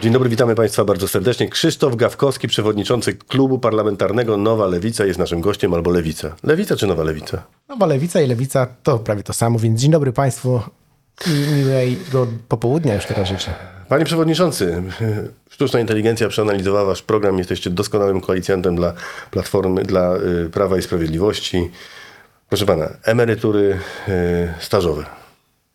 Dzień dobry, witamy Państwa bardzo serdecznie. Krzysztof Gawkowski, przewodniczący klubu parlamentarnego Nowa Lewica jest naszym gościem albo Lewica. Lewica czy Nowa Lewica? Nowa lewica i lewica to prawie to samo, więc dzień dobry Państwu i miłego popołudnia już teraz życzę. Panie Przewodniczący, sztuczna inteligencja przeanalizowała Wasz program. Jesteście doskonałym koalicjantem dla Platformy, dla y, Prawa i Sprawiedliwości. Proszę Pana, emerytury y, stażowe.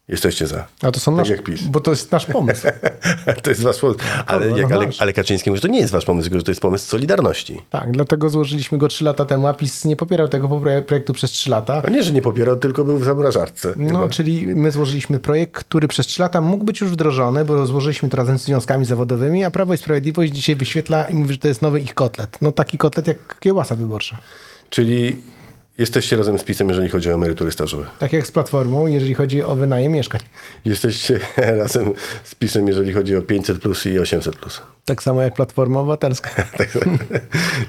Jesteście za. A to są Tak nasz, PiS. bo to jest nasz pomysł. to jest Wasz pomysł. Ale, no jak Ale, nasz. ale Kaczyński mówi, że to nie jest Wasz pomysł, tylko że to jest pomysł Solidarności. Tak, dlatego złożyliśmy go 3 lata temu, a PiS nie popierał tego projektu przez 3 lata. A nie, że nie popierał, tylko był w zamrażarce. No, czyli my złożyliśmy projekt, który przez 3 lata mógł być już wdrożony, bo złożyliśmy to razem z związkami zawodowymi, a Prawo i Sprawiedliwość dzisiaj wyświetla i mówi, że to jest nowy ich kotlet. No taki kotlet jak kiełbasa wyborcza. Czyli jesteście razem z PiSem, jeżeli chodzi o emerytury stażowe. Tak jak z Platformą, jeżeli chodzi o wynajem mieszkań. Jesteście razem z PiSem, jeżeli chodzi o 500 plus i 800 plus. Tak samo jak Platforma Obywatelska. Tak,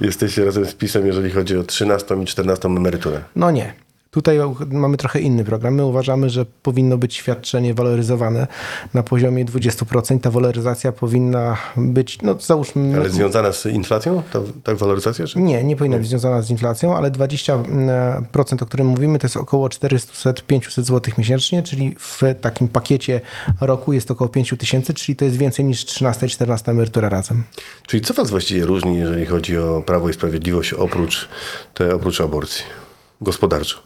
jesteście razem z PiSem, jeżeli chodzi o 13 i 14 emeryturę. No nie. Tutaj mamy trochę inny program. My uważamy, że powinno być świadczenie waloryzowane na poziomie 20%. Ta waloryzacja powinna być, no załóżmy... Ale związana z inflacją, ta, ta waloryzacja? Czy? Nie, nie powinna być związana z inflacją, ale 20%, o którym mówimy, to jest około 400-500 zł miesięcznie, czyli w takim pakiecie roku jest około 5 tysięcy, czyli to jest więcej niż 13 i 14 emerytura razem. Czyli co was właściwie różni, jeżeli chodzi o Prawo i Sprawiedliwość, oprócz, te, oprócz aborcji? Gospodarczo.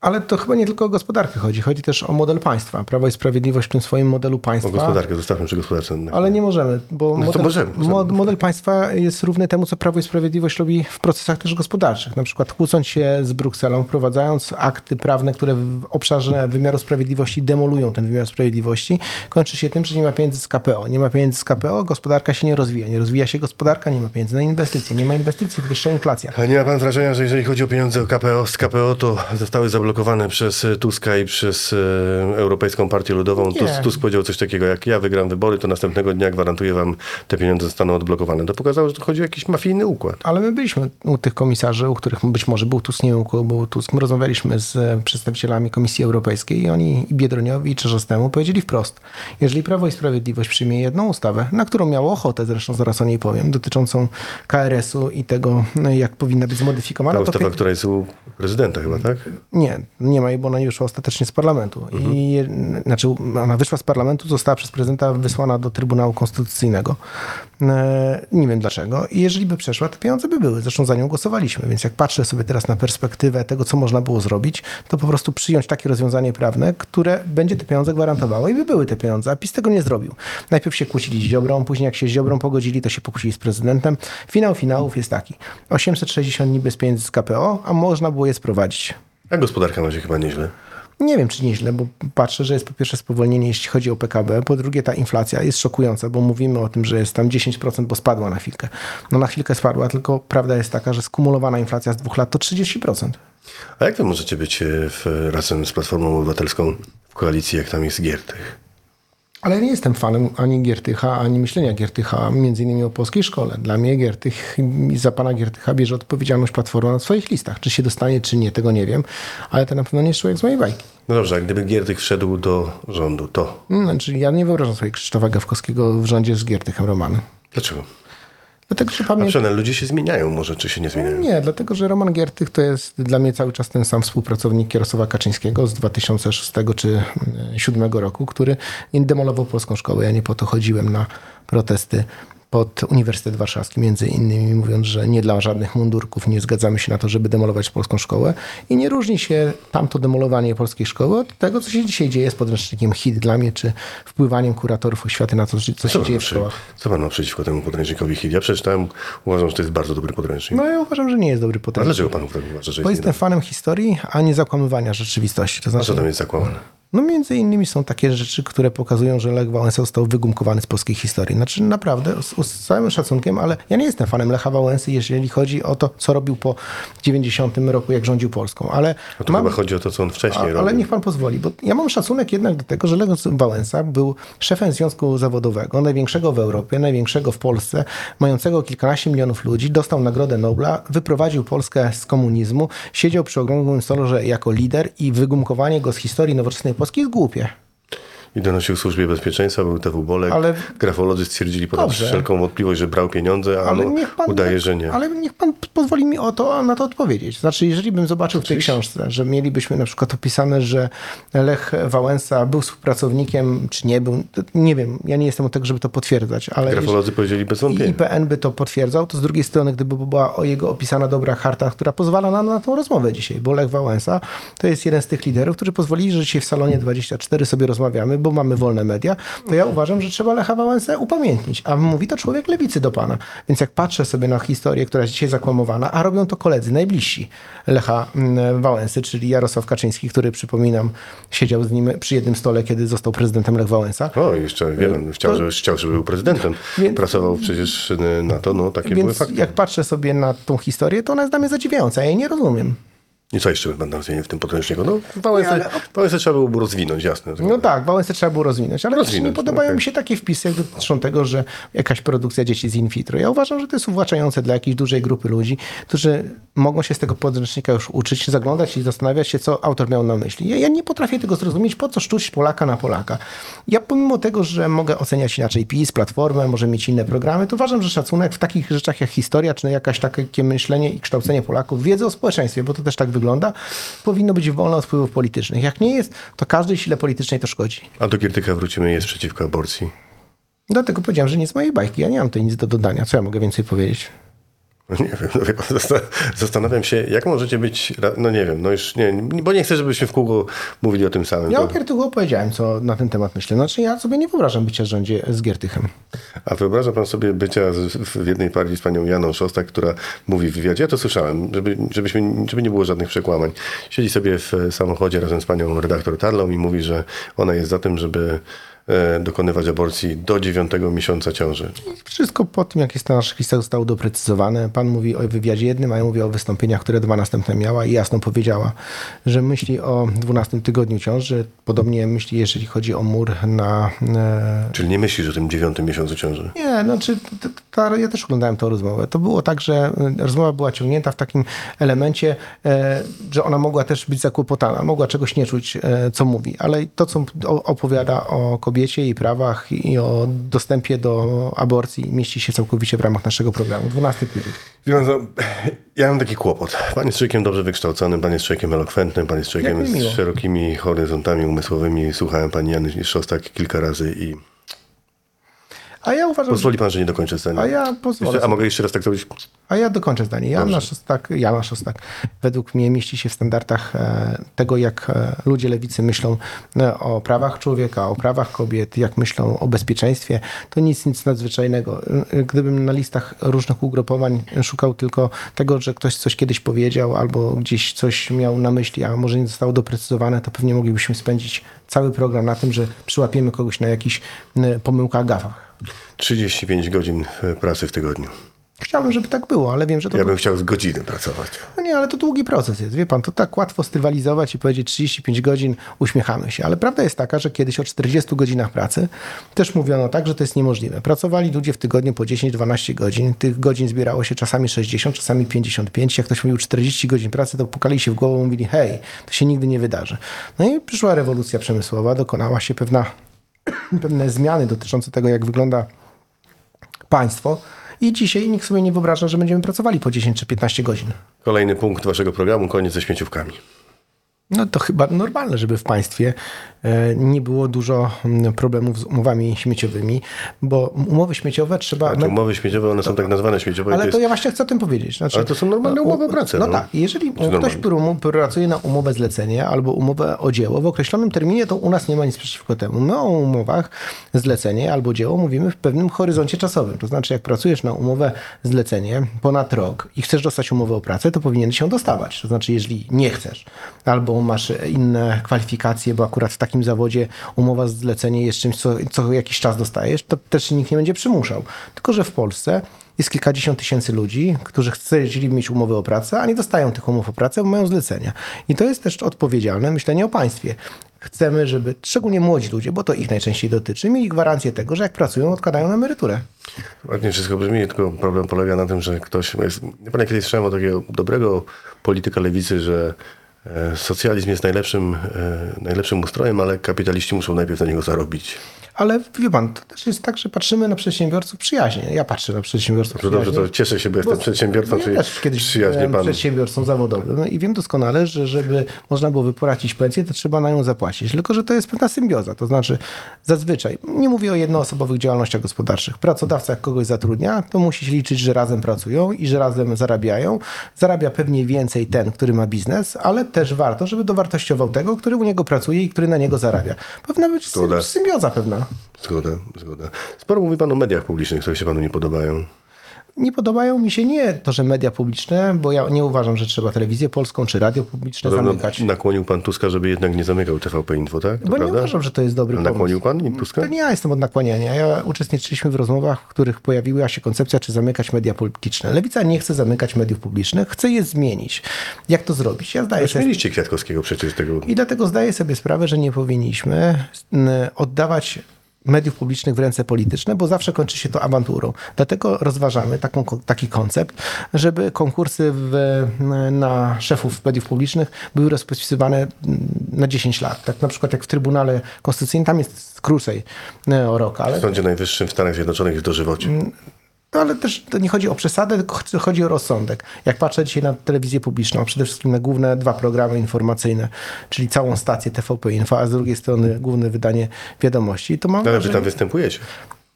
Ale to chyba nie tylko o gospodarkę chodzi, chodzi też o model państwa. Prawo i Sprawiedliwość w tym swoim modelu O państwa... gospodarkę, zostawmy przy gospodarce. Ale nie możemy, bo to model, możemy, możemy. mo- model państwa jest równy temu, co Prawo i Sprawiedliwość robi w procesach też gospodarczych. Na przykład kłócąc się z Brukselą, wprowadzając akty prawne, które w obszarze wymiaru sprawiedliwości demolują ten wymiar sprawiedliwości, kończy się tym, że nie ma pieniędzy z KPO. Nie ma pieniędzy z KPO, gospodarka się nie rozwija. Nie rozwija się gospodarka, nie ma pieniędzy na inwestycje. Nie ma inwestycji, wyższa inflacja. A nie ma pan wrażenia, że jeżeli chodzi o pieniądze o KPO, z KPO, to zostały zablokowane przez Tuska i przez e, Europejską Partię Ludową? Nie. Tusk, powiedział coś takiego, jak ja wygram wybory, to następnego dnia gwarantuję wam, te pieniądze zostaną odblokowane. To pokazało, że to chodzi o jakiś mafijny układ. Ale my byliśmy u tych komisarzy, u których być może był Tusk, nie był Tusk. My rozmawialiśmy z e, przedstawicielami Komisji Europejskiej i oni, i Biedroniowi, i Czerzostemu, powiedzieli wprost, jeżeli Prawo i Sprawiedliwość przyjmie jedną ustawę, na którą miało ochotę, zresztą zaraz o niej powiem, dotyczącą KRS-u i tego, no, jak powinna być zmodyfikowana, Ta to ustawa, pie- która jest u prezydenta chyba, tak? nie, nie ma jej, bo ona nie wyszła ostatecznie z parlamentu. I, je- znaczy, ona wyszła z parlamentu, została przez prezydenta wysłana do Trybunału Konstytucyjnego. E, nie wiem dlaczego. I jeżeli by przeszła, to pieniądze by były. Zresztą za nią głosowaliśmy. Więc jak patrzę sobie teraz na perspektywę tego, co można było zrobić, to po prostu przyjąć takie rozwiązanie prawne, które będzie te pieniądze gwarantowało i by były te pieniądze. A PiS tego nie zrobił. Najpierw się kłócili z Ziobrą, później jak się z Ziobrą pogodzili, to się pokłócili z prezydentem. Finał finałów jest taki. 860 niby z pieniędzy z KPO, a można było je sprowadzić. A gospodarka ma się chyba nieźle. Nie wiem, czy nieźle, bo patrzę, że jest po pierwsze spowolnienie, jeśli chodzi o PKB, po drugie ta inflacja jest szokująca, bo mówimy o tym, że jest tam 10%, bo spadła na chwilkę. No na chwilkę spadła, tylko prawda jest taka, że skumulowana inflacja z dwóch lat to 30%. A jak wy możecie być e, w, razem z Platformą Obywatelską w koalicji, jak tam jest Giertych? Ale ja nie jestem fanem ani Giertycha, ani myślenia Giertycha, między innymi o polskiej szkole. Dla mnie Giertych, za pana Giertycha bierze odpowiedzialność Platforma na swoich listach. Czy się dostanie, czy nie, tego nie wiem, ale to na pewno nie jest człowiek z mojej bajki. No dobrze, a gdyby Giertych wszedł do rządu, to Znaczy, ja nie wyobrażam sobie Krzysztofa Gawkowskiego w rządzie z Giertychem Romanem. dlaczego? Dlatego, że A pamiętam... przynajmniej ludzie się zmieniają może, czy się nie zmieniają? Nie, dlatego że Roman Giertych to jest dla mnie cały czas ten sam współpracownik Jarosława Kaczyńskiego z 2006 czy 2007 roku, który demolował polską szkołę. Ja nie po to chodziłem na protesty pod Uniwersytet Warszawski, między innymi mówiąc, że nie dla żadnych mundurków nie zgadzamy się na to, żeby demolować polską szkołę i nie różni się tamto demolowanie polskiej szkoły od tego, co się dzisiaj dzieje z podręcznikiem HIT dla mnie, czy wpływaniem kuratorów oświaty na to, co się Co dzieje w szkołach. co pan ma przeciwko temu podręcznikowi HIT? Ja przeczytałem, uważam, że to jest bardzo dobry podręcznik. No ja uważam, że nie jest dobry A podręcznik. dlaczego pan uważa, że Bo jest nie jestem fanem historii, a nie zakłamywania rzeczywistości. To A co znaczy, tam jest zakłamane? No między innymi są takie rzeczy, które pokazują, że Lech Wałęsa został wygumkowany z polskiej historii. Znaczy naprawdę, z, z całym szacunkiem, ale ja nie jestem fanem Lecha Wałęsy, jeżeli chodzi o to, co robił po 90 roku, jak rządził Polską. Ale to mam, chyba chodzi o to, co on wcześniej a, robił. ale niech pan pozwoli, bo ja mam szacunek jednak do tego, że Lech Wałęsa był szefem Związku Zawodowego, największego w Europie, największego w Polsce, mającego kilkanaście milionów ludzi, dostał Nagrodę Nobla, wyprowadził Polskę z komunizmu, siedział przy okrągłym stole jako lider i wygumkowanie go z historii nowoczesnej Polski jest głupie. I donosił służbie bezpieczeństwa, był TW Bolek. Ale- Grafolodzy stwierdzili ponad Dobrze. wszelką wątpliwość, że brał pieniądze, a Ale no, niech pan, udaje, że nie. Ale niech pan pozwoli mi o to, na to odpowiedzieć. Znaczy, jeżeli bym zobaczył w tej książce, że mielibyśmy na przykład opisane, że Lech Wałęsa był współpracownikiem, czy nie był, nie wiem, ja nie jestem od tego, żeby to potwierdzać, ale Grafolodzy powiedzieli bez i wątpienia. IPN by to potwierdzał, to z drugiej strony, gdyby była o jego opisana dobra harta, która pozwala nam na tą rozmowę dzisiaj, bo Lech Wałęsa to jest jeden z tych liderów, którzy pozwolili, że dzisiaj w Salonie 24 sobie rozmawiamy, bo mamy wolne media, to ja uważam, że trzeba Lecha Wałęsę upamiętnić, a mówi to człowiek lewicy do pana. Więc jak patrzę sobie na historię, która jest dzisiaj zakłamowana, a robią to koledzy najbliżsi Lecha mm, Wałęsy, czyli Jarosław Kaczyński, który przypominam, siedział z nim przy jednym stole, kiedy został prezydentem Lech Wałęsa. O, jeszcze wiem, chciał, żeby, chciał, żeby był prezydentem. Więc- Pracował przecież y, na to, no takie były Więc fakty. jak patrzę sobie na tą historię, to ona jest dla mnie zadziwiająca. Ja jej nie rozumiem. I co jeszcze będą zmienić w tym podręczniku? No, Wałęsę, ale- Wałęsę trzeba było rozwinąć, jasne. No tak, Wałęsę trzeba było rozwinąć, ale też nie Rozwinąć, podobają okej. mi się takie wpisy, jak dotyczą tego, że jakaś produkcja dzieci z in vitro. Ja uważam, że to jest uwłaczające dla jakiejś dużej grupy ludzi, którzy mogą się z tego podręcznika już uczyć, zaglądać i zastanawiać się, co autor miał na myśli. Ja, ja nie potrafię tego zrozumieć, po co szczuć Polaka na Polaka. Ja pomimo tego, że mogę oceniać inaczej PiS, Platformę, może mieć inne programy, to uważam, że szacunek w takich rzeczach jak historia, czy jakaś takie myślenie i kształcenie Polaków, wiedzy o społeczeństwie, bo to też tak wygląda, powinno być wolne od wpływów politycznych. Jak nie jest, to każdej sile politycznej to szkodzi. A do Giertycha wrócimy, jest przeciwko aborcji. Dlatego powiedziałem, że nie z mojej bajki. Ja nie mam tutaj nic do dodania. Co ja mogę więcej powiedzieć? No nie wiem, no wie pan, zasta- zastanawiam się, jak możecie być, no nie wiem, no już nie, bo nie chcę, żebyśmy w kółko mówili o tym samym. Ja To- o Giertychu opowiedziałem, co na ten temat myślę. Znaczy ja sobie nie wyobrażam bycia w rządzie z Giertychem. A wyobraża pan sobie bycia z, w jednej partii z panią Janą Szostak, która mówi w wywiadzie, ja to słyszałem, żeby, żebyśmy, żeby nie było żadnych przekłamań. Siedzi sobie w samochodzie razem z panią redaktor Tarlą i mówi, że ona jest za tym, żeby e, dokonywać aborcji do dziewiątego miesiąca ciąży. Wszystko po tym, jak jest na naszych listach zostało doprecyzowane. Pan mówi o wywiadzie jednym, a ja mówię o wystąpieniach, które dwa następne miała i jasno powiedziała, że myśli o 12 tygodniu ciąży. Podobnie myśli, jeżeli chodzi o mur na... E, Czyli nie myślisz o tym dziewiątym miesiącu ciąży. Nie, znaczy, t- ta, ja też oglądałem tę rozmowę. To było tak, że y, rozmowa była ciągnięta w takim elemencie, e, że ona mogła też być zakłopotana, mogła czegoś nie czuć, e, co mówi, ale to, co opowiada o kobiecie i prawach i o dostępie do aborcji, mieści się całkowicie w ramach naszego programu. 12 tydzień. Ja mam taki kłopot. Pan jest człowiekiem dobrze wykształconym, pan jest człowiekiem elokwentnym, pan jest człowiekiem z szerokimi horyzontami umysłowymi. Słuchałem pani Jany Szostak kilka razy i A ja uważam, pozwoli pan, że nie dokończę zdania. A ja pozwolę Jeszcze, a mogę jeszcze raz tak zrobić? A ja dokończę zdanie. Jana Szostak, Jana Szostak według mnie mieści się w standardach e, tego, jak e, ludzie lewicy myślą e, o prawach człowieka, o prawach kobiet, jak myślą o bezpieczeństwie. To nic, nic nadzwyczajnego. Gdybym na listach różnych ugrupowań szukał tylko tego, że ktoś coś kiedyś powiedział albo gdzieś coś miał na myśli, a może nie zostało doprecyzowane, to pewnie moglibyśmy spędzić cały program na tym, że przyłapiemy kogoś na jakichś pomyłkach, gafach. 35 godzin e, pracy w tygodniu. Chciałbym, żeby tak było, ale wiem, że to Ja bym chciał z godziny pracować. No nie, ale to długi proces jest. Wie pan, to tak łatwo strywalizować i powiedzieć 35 godzin, uśmiechamy się. Ale prawda jest taka, że kiedyś o 40 godzinach pracy też mówiono tak, że to jest niemożliwe. Pracowali ludzie w tygodniu po 10-12 godzin. Tych godzin zbierało się czasami 60, czasami 55. Jak ktoś mówił 40 godzin pracy, to pukali się w głowę i mówili, hej, to się nigdy nie wydarzy. No i przyszła rewolucja przemysłowa, dokonała się pewna, pewne zmiany dotyczące tego, jak wygląda państwo. I dzisiaj nikt sobie nie wyobraża, że będziemy pracowali po 10 czy 15 godzin. Kolejny punkt waszego programu, koniec ze śmieciówkami. No to chyba normalne, żeby w państwie e, nie było dużo mm, problemów z umowami śmieciowymi, bo umowy śmieciowe trzeba... Te umowy śmieciowe, one są tak nazwane śmieciowe. Ale to jest... ja właśnie chcę o tym powiedzieć. Znaczy, Ale to są normalne umowy o pracę, No, no. tak, jeżeli ktoś normalne? prum- pracuje na umowę zlecenie albo umowę o dzieło w określonym terminie, to u nas nie ma nic przeciwko temu. My o umowach zlecenie albo dzieło mówimy w pewnym horyzoncie czasowym. To znaczy, jak pracujesz na umowę zlecenie ponad rok i chcesz dostać umowę o pracę, to powinien się dostawać. To znaczy, jeżeli nie chcesz albo masz inne kwalifikacje, bo akurat w takim zawodzie umowa zlecenie jest czymś, co, co jakiś czas dostajesz, to też nikt nie będzie przymuszał. Tylko, że w Polsce jest kilkadziesiąt tysięcy ludzi, którzy chcieli mieć umowy o pracę, a nie dostają tych umów o pracę, bo mają zlecenia. I to jest też odpowiedzialne myślenie o państwie. Chcemy, żeby szczególnie młodzi ludzie, bo to ich najczęściej dotyczy, mieli gwarancję tego, że jak pracują, odkładają na emeryturę. Ładnie wszystko brzmi, tylko problem polega na tym, że ktoś jest... Ja pan kiedyś słyszałem o takiego dobrego polityka lewicy, że socjalizm jest najlepszym, e, najlepszym ustrojem, ale kapitaliści muszą najpierw na niego zarobić. Ale wie pan, to też jest tak, że patrzymy na przedsiębiorców przyjaźnie. Ja patrzę na przedsiębiorców dobrze, przyjaźnie. to cieszę się, bo jestem przedsiębiorcą, ja czyli też kiedyś przyjaźnie byłem pan. przedsiębiorcą zawodowym no i wiem doskonale, że żeby można było wypłacić pensję, to trzeba na nią zapłacić. Tylko, że to jest pewna symbioza. To znaczy zazwyczaj, nie mówię o jednoosobowych działalnościach gospodarczych, pracodawca jak kogoś zatrudnia, to musi się liczyć, że razem pracują i że razem zarabiają. Zarabia pewnie więcej ten, który ma biznes, ale też warto, żeby dowartościował tego, który u niego pracuje i który na niego zarabia. Powinna być Zgoda. symbioza pewna. Zgoda, zgoda. Sporo mówi pan o mediach publicznych, które się panu nie podobają. Nie podobają mi się nie to, że media publiczne, bo ja nie uważam, że trzeba telewizję polską czy radio publiczne Podobno zamykać. nakłonił pan Tuska, żeby jednak nie zamykał TVP Info, tak? To Bo nie prawda? uważam, że to jest dobry pomysł. Nakłonił pan Tuska? To nie ja jestem od nakłaniania. Ja uczestniczyliśmy w rozmowach, w których pojawiła się koncepcja, czy zamykać media publiczne. Lewica nie chce zamykać mediów publicznych, chce je zmienić. Jak to zrobić? Ja zdaję sobie Mieliście Kwiatkowskiego przecież tego. i dlatego zdaję sobie sprawę, że nie powinniśmy oddawać mediów publicznych w ręce polityczne, bo zawsze kończy się to awanturą. Dlatego rozważamy taką, taki koncept, żeby konkursy w, na szefów mediów publicznych były rozpisywane mm, na 10 lat. Tak na przykład jak w Trybunale Konstytucyjnym, tam jest krócej e, o rok, ale W Sądzie Najwyższym w Stanach Zjednoczonych jest dożywocie. No ale też to nie chodzi o przesadę, tylko ch- chodzi o rozsądek. Jak patrzę dzisiaj na telewizję publiczną, przede wszystkim na główne dwa programy informacyjne, czyli całą stację TVP Info, a z drugiej strony główne wydanie wiadomości, to mam Ale wy tam występujecie.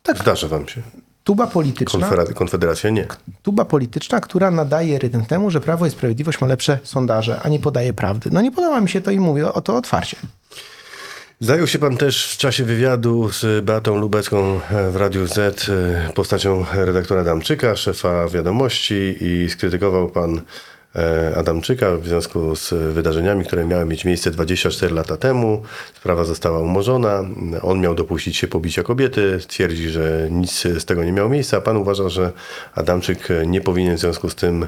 Tak. Zdarza wam się. tuba polityczna, Konfederacja nie. tuba polityczna, która nadaje rytm temu, że Prawo i Sprawiedliwość ma lepsze sondaże, a nie podaje prawdy. No nie podoba mi się to i mówię o to otwarcie. Zajął się pan też w czasie wywiadu z Beatą Lubecką w Radiu Z e, postacią redaktora Adamczyka, szefa wiadomości i skrytykował pan e, Adamczyka w związku z wydarzeniami, które miały mieć miejsce 24 lata temu. Sprawa została umorzona. On miał dopuścić się pobicia kobiety. Twierdzi, że nic z tego nie miało miejsca. Pan uważa, że Adamczyk nie powinien w związku z tym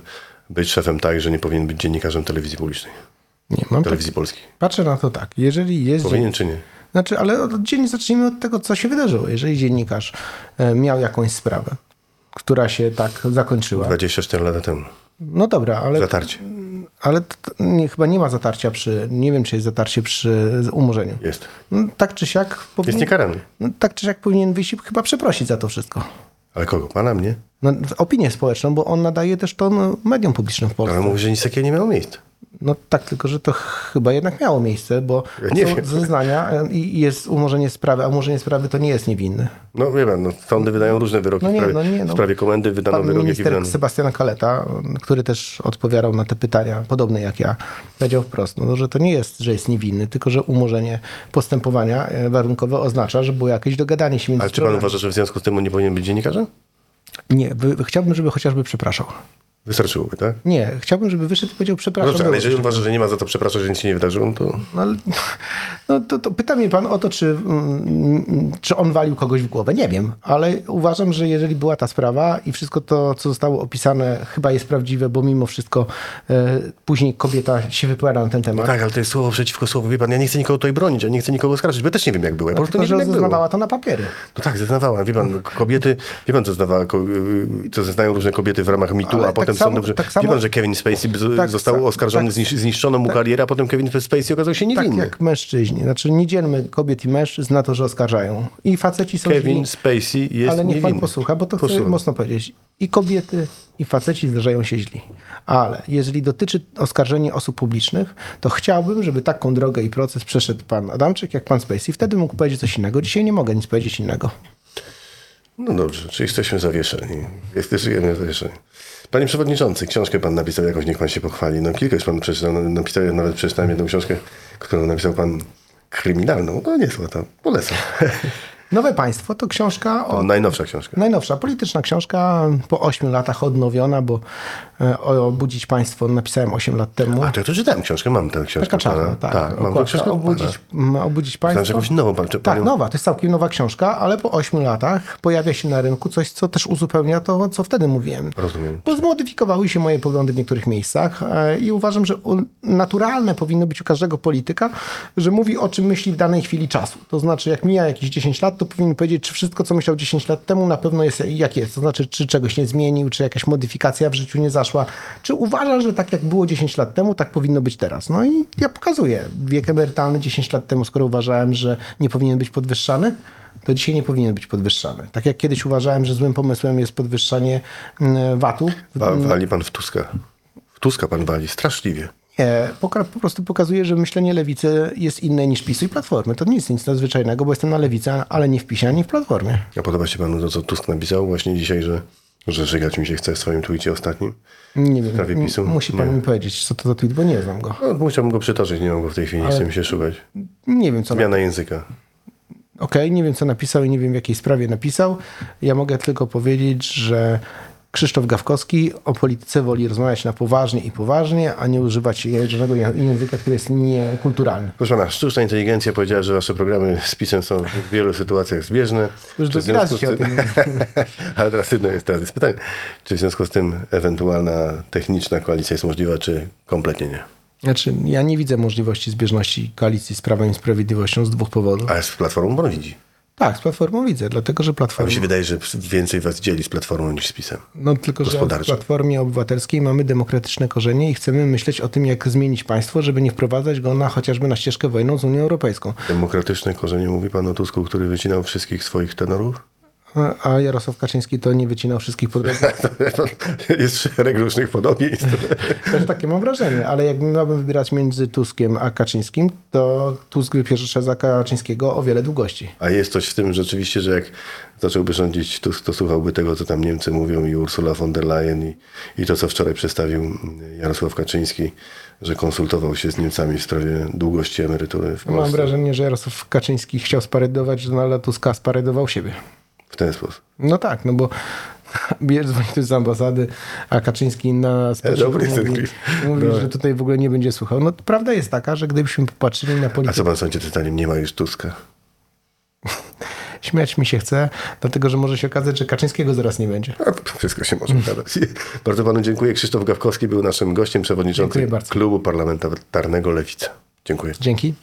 być szefem tak, że nie powinien być dziennikarzem telewizji publicznej, Nie, mam tak, telewizji polskiej. patrzę na to tak. Jeżeli jest Powinien czy nie? Znaczy, ale od dzień zacznijmy od tego, co się wydarzyło. Jeżeli dziennikarz e, miał jakąś sprawę, która się tak zakończyła. 24 lata temu. No dobra, ale, Zatarcie. ale t- t- nie, chyba nie ma zatarcia przy, nie wiem, czy jest zatarcie przy umorzeniu. Jest. No, tak czy siak Jest powinien, niekarany. no, tak czy siak powinien wyjść chyba przeprosić za to wszystko. Ale kogo? Pana mnie? No, opinię społeczną, bo on nadaje też ton mediom publicznym w Polsce. Ale mówi, że nic takiego nie miało miejsca. No tak, tylko że to chyba jednak miało miejsce, bo Ja nie są wiem. zeznania e, i jest umorzenie sprawy, a umorzenie sprawy to nie jest niewinny. No wie pan, no, sądy wydają różne wyroki. No nie, w, sprawie, no nie, no. w sprawie komendy wydano Pan wyrok, jaki minister wydano. Sebastian Kaleta, który też odpowiadał na te pytania, podobne jak ja, powiedział wprost, no, że to nie jest, że jest niewinny, tylko że umorzenie postępowania e, warunkowe oznacza, że było jakieś dogadanie się między Ale czy pan uważa, że w związku z tym on nie powinien być dziennikarzem? Nie, chciałbym, żeby chociażby przepraszał. Wystarczyłoby, tak? Nie, chciałbym, żeby wyszedł i powiedział No przepraszam. dobrze, ale jeżeli uważa, że nie ma za to przepraszać, że nic się nie wydarzyło, no to... No, ale, no to, to pyta mnie pan o to, czy, mm, czy on walił kogoś w głowę. Nie wiem, ale uważam, że jeżeli była ta sprawa i wszystko to, co zostało opisane, chyba jest prawdziwe, bo mimo wszystko e, później kobieta się wypowiada na ten No temat. tak, ale to jest słowo przeciwko słowu. Wie pan, ja nie chcę nikogo tutaj bronić, ja nie chcę nikogo oskarżyć, bo ja też nie wiem, jak było. Ja po prostu Tylko, nie że wiem, było. zeznawała to na papiery. No tak, zeznawała. Wie pan, kobiety, wie pan, co zeznawała, y, co zeznają różne kobiety w ramach mitu, a tak potem samo- sądem, że... tak samo- Wie pan, że Kevin Spacey Tak został sa- oskarżony, tak- znisz- zniszczono mu karierę, a potem Kevin Spacey okazał się Tak niewinny. jak mężczyźni. Znaczy nie dzielmy kobiet i mężczyzn na to, że oskarżają. I faceci są źli. Kevin Spacey jest Ale niech pan niewinny. posłucha, bo to chcę Posłucham. mocno powiedzieć. I kobiety, i faceci zdarzają się źli. Ale jeżeli dotyczy oskarżenia osób publicznych, to chciałbym, żeby taką drogę i proces przeszedł pan Adamczyk, jak pan Spacey. Wtedy mógł powiedzieć coś innego. Dzisiaj nie mogę nic powiedzieć innego. No dobrze, czy jesteśmy zawieszeni? Jesteśmy zawieszeni. Panie Przewodniczący, książkę pan napisał jakąś, niech pan się pochwali. No kilka już pan przeczytał, no, napisał, nawet przeczytałem jedną książkę, którą napisał pan kryminalną. No niezła to, polecam. Nowe Państwo to książka o... Najnowsza książka. Najnowsza polityczna książka, po ośmiu latach odnowiona, bo e, o Obudzić Państwo napisałem 8 lat temu. A to ja to czytałem książkę, mam tę książkę. Taka czarna, tak. tak mam tę książkę. obudzić, obudzić Państwo. że jakąś nową pan, Tak, panią- nowa, to jest całkiem nowa książka, ale po 8 latach pojawia się na rynku coś, co też uzupełnia to, co wtedy mówiłem. Rozumiem. Bo zmodyfikowały się moje poglądy w niektórych miejscach e, i uważam, że naturalne powinno być u każdego polityka, że mówi o czym myśli w danej chwili czasu. To znaczy, jak mija jakieś 10 lat, lat, to powinien powiedzieć, czy wszystko, co myślał 10 lat temu, na pewno jest jak jest. To znaczy, czy czegoś nie zmienił, czy jakaś modyfikacja w życiu nie zaszła. Czy uważa, że tak jak było 10 lat temu, tak powinno być teraz. No i ja pokazuję. Wiek emerytalny 10 lat temu, skoro uważałem, że nie powinien być podwyższany, to dzisiaj nie powinien być podwyższany. Tak jak kiedyś uważałem, że złym pomysłem jest podwyższanie mm, VAT-u. Wa- wali pan w Tuska. W Tuska pan wali, straszliwie. Nie, po prostu pokazuje, że myślenie lewicy jest inne niż PiSu i Platformy. To nie jest nic nadzwyczajnego, bo jestem na lewicy, ale nie w PiSie, ani w Platformie. A podoba się panu to, co Tusk napisał właśnie dzisiaj, że, że żygać mi się chce w swoim tweetie ostatnim? Nie wiem, PiSu? musi pan Nie. mi powiedzieć, co to za tweet, bo nie znam go. No, musiałbym go przytoczyć, nie mam go w tej chwili, nie chcę mi się szukać. Nie wiem, co... Zmiana języka. Okej, nie wiem, co napisał i nie wiem, w jakiej sprawie napisał. Ja mogę tylko powiedzieć, że Krzysztof Gawkowski o polityce woli rozmawiać na poważnie i poważnie, a nie używać żadnego języka, który jest niekulturalny. Proszę pana, sztuczna inteligencja powiedziała, że wasze programy z pisem są w wielu sytuacjach zbieżne. Już Czy w drugi raz związku się o z tym- Ale teraz jedno jest, teraz jest pytanie. Czy w związku z tym ewentualna techniczna koalicja jest możliwa, czy kompletnie nie? Znaczy, ja nie widzę możliwości zbieżności koalicji z Prawem i Sprawiedliwością z dwóch powodów. A z Platformą pan widzi. Tak, z Platformą widzę, dlatego że Platforma... mi się wydaje, że więcej was dzieli z Platformą niż z pisem. No tylko, że w. Platformie Obywatelskiej mamy demokratyczne korzenie i chcemy myśleć o tym, jak zmienić państwo, żeby nie wprowadzać go na chociażby na ścieżkę wojną z Unią Europejską. Demokratyczne korzenie mówi pan o Tusku, który wycinał wszystkich swoich tenorów? A- Jarosław Kaczyński to nie wycinał wszystkich podległych. Jest szereg różnych podobieństw. Też takie mam wrażenie, ale jakbym miałbym wybierać między Tuskiem a Kaczyńskim, to Tusk wypierze za Kaczyńskiego o wiele długości. A jest coś w tym rzeczywiście, że jak zacząłby rządzić Tusk, to słuchałby tego, co tam Niemcy mówią i Ursula von der Leyen i, i to, co wczoraj przedstawił Jarosław Kaczyński, że konsultował się z Niemcami w sprawie długości emerytury w Mam Polsce. wrażenie, że Jarosław Kaczyński chciał sparedować Donalda Tuska, a sparedował siebie. W ten sposób. No tak, no bo bierz dzwoni z ambasady, a Kaczyński na spoczynku dobry jest ten mówi, mówi Dobra. że tutaj w ogóle nie będzie słuchał. No prawda jest taka, że gdybyśmy popatrzyli na A politykę, co pan sądzi, tym zdaniem nie ma już Tuska? śmiać mi się chce, dlatego że może się okazać, że Kaczyńskiego zaraz nie będzie. A, wszystko się może gadać. Bardzo panu dziękuję. Krzysztof Gawkowski był naszym gościem, przewodniczącym. Klubu Parlamentarnego Lewica. Dziękuję. Dzięki.